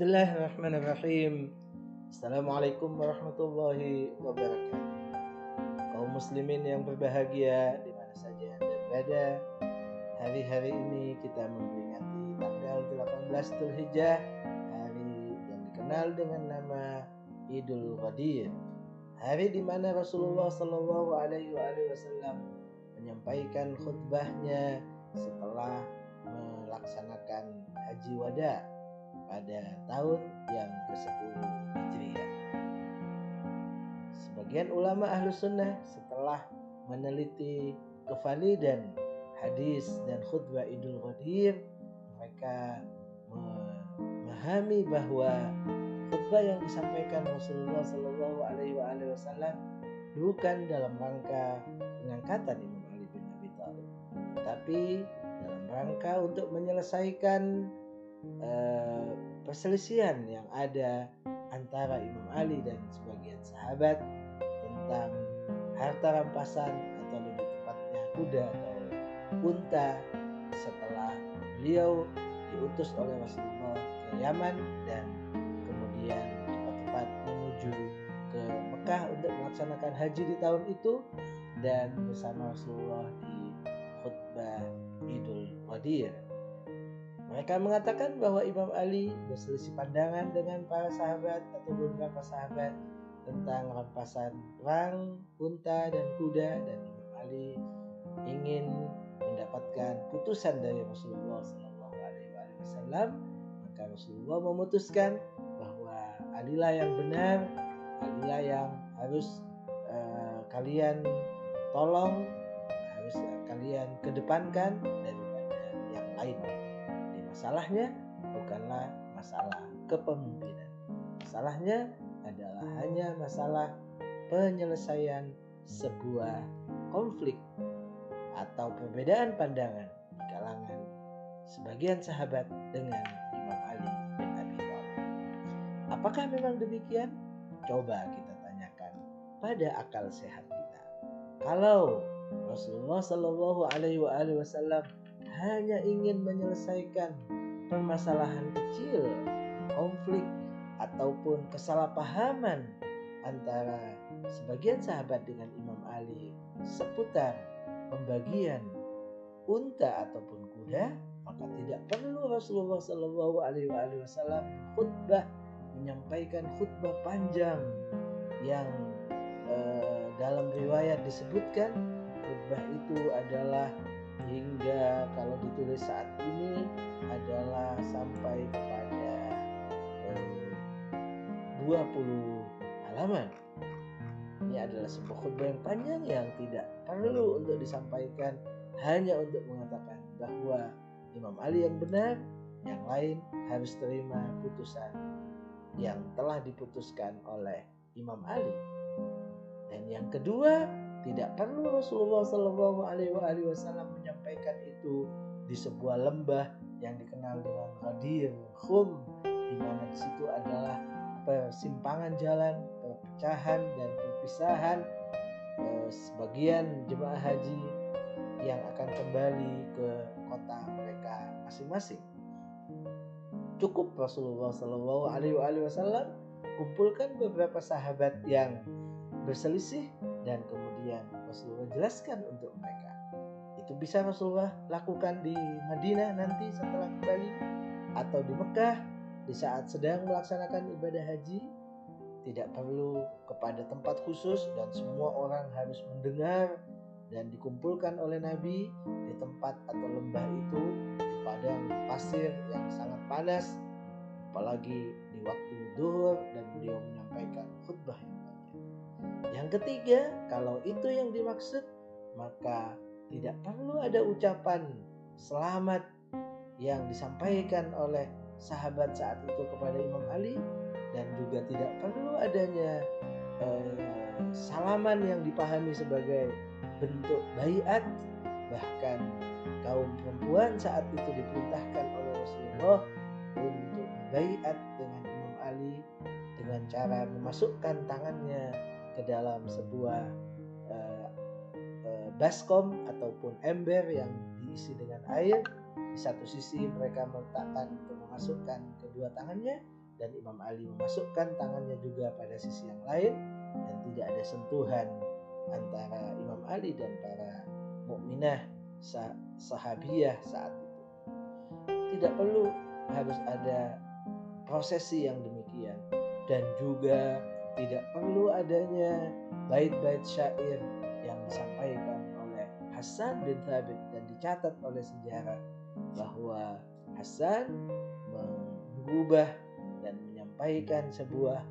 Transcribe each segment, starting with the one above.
Bismillahirrahmanirrahim. Assalamualaikum warahmatullahi wabarakatuh. Kaum muslimin yang berbahagia di mana saja Anda berada. Hari-hari ini kita memperingati tanggal 18 Dzulhijjah, hari yang dikenal dengan nama Idul Qadir. Hari di mana Rasulullah Shallallahu alaihi wasallam menyampaikan khutbahnya setelah melaksanakan haji wada pada tahun yang ke-10 Hijriah. Sebagian ulama ahlu sunnah setelah meneliti kevalidan hadis dan khutbah Idul Qadir, mereka memahami bahwa khutbah yang disampaikan Rasulullah Shallallahu Alaihi Wasallam bukan dalam rangka pengangkatan Imam Ali bin Abi Thalib, tapi dalam rangka untuk menyelesaikan uh, perselisihan yang ada antara Imam Ali dan sebagian sahabat tentang harta rampasan atau lebih tepatnya kuda atau unta setelah beliau diutus oleh Rasulullah ke Yaman dan kemudian cepat-cepat menuju ke Mekah untuk melaksanakan haji di tahun itu dan bersama Rasulullah di khutbah Idul Qadir mereka mengatakan bahwa Imam Ali berselisih pandangan dengan para sahabat atau beberapa sahabat tentang rampasan perang, unta dan kuda dan Imam Ali ingin mendapatkan putusan dari Rasulullah Shallallahu Alaihi Wasallam maka Rasulullah memutuskan bahwa Alilah yang benar, Alilah yang harus uh, kalian tolong, harus kalian kedepankan daripada yang lain. Masalahnya bukanlah masalah kepemimpinan. Masalahnya adalah hanya masalah penyelesaian sebuah konflik atau perbedaan pandangan di kalangan sebagian sahabat dengan Imam Ali bin Abi Thalib. Apakah memang demikian? Coba kita tanyakan pada akal sehat kita. Kalau Rasulullah Shallallahu Alaihi Wasallam hanya ingin menyelesaikan permasalahan kecil, konflik, ataupun kesalahpahaman antara sebagian sahabat dengan Imam Ali seputar pembagian unta ataupun kuda, maka tidak perlu Rasulullah Shallallahu Alaihi Wasallam khutbah menyampaikan khutbah panjang yang eh, dalam riwayat disebutkan khutbah itu adalah hingga kalau ditulis saat ini adalah sampai kepada eh, 20 halaman. Ini adalah sebuah khutbah yang panjang yang tidak perlu untuk disampaikan hanya untuk mengatakan bahwa Imam Ali yang benar, yang lain harus terima putusan yang telah diputuskan oleh Imam Ali. Dan yang kedua, tidak perlu Rasulullah Shallallahu Alaihi Wasallam itu di sebuah lembah yang dikenal dengan Ghadir Khum, di mana di situ adalah persimpangan jalan, perpecahan dan perpisahan eh, sebagian jemaah haji yang akan kembali ke kota mereka masing-masing. Cukup Rasulullah Shallallahu Alaihi Wasallam kumpulkan beberapa sahabat yang berselisih dan kemudian Rasulullah jelaskan untuk mereka. Itu bisa Rasulullah lakukan di Madinah nanti setelah kembali atau di Mekah di saat sedang melaksanakan ibadah haji. Tidak perlu kepada tempat khusus dan semua orang harus mendengar dan dikumpulkan oleh Nabi di tempat atau lembah itu di padang pasir yang sangat panas apalagi di waktu duhur dan beliau menyampaikan khutbah yang yang ketiga, kalau itu yang dimaksud, maka tidak perlu ada ucapan selamat yang disampaikan oleh sahabat saat itu kepada Imam Ali dan juga tidak perlu adanya eh, salaman yang dipahami sebagai bentuk bayat bahkan kaum perempuan saat itu diperintahkan oleh Rasulullah untuk bayat dengan Imam Ali dengan cara memasukkan tangannya ke dalam sebuah uh, baskom ataupun ember yang diisi dengan air. Di satu sisi mereka meletakkan untuk memasukkan kedua tangannya dan Imam Ali memasukkan tangannya juga pada sisi yang lain dan tidak ada sentuhan antara Imam Ali dan para mukminah sah sahabiah saat itu. Tidak perlu harus ada prosesi yang demikian dan juga tidak perlu adanya bait-bait syair yang disampaikan Hasan bin Thabit dan dicatat oleh sejarah bahwa Hasan mengubah dan menyampaikan sebuah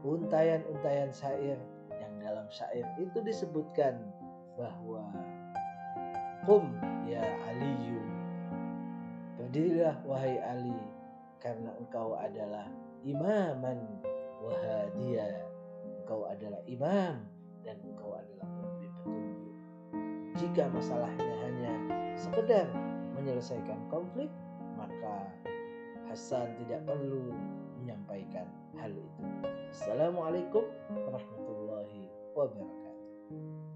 untayan-untayan syair yang dalam syair itu disebutkan bahwa Qum ya Aliyu Berdirilah wahai Ali karena engkau adalah imaman wahadiya engkau adalah imam dan engkau adalah pemberi petunjuk jika masalahnya hanya sekedar menyelesaikan konflik maka Hasan tidak perlu menyampaikan hal itu. Assalamualaikum warahmatullahi wabarakatuh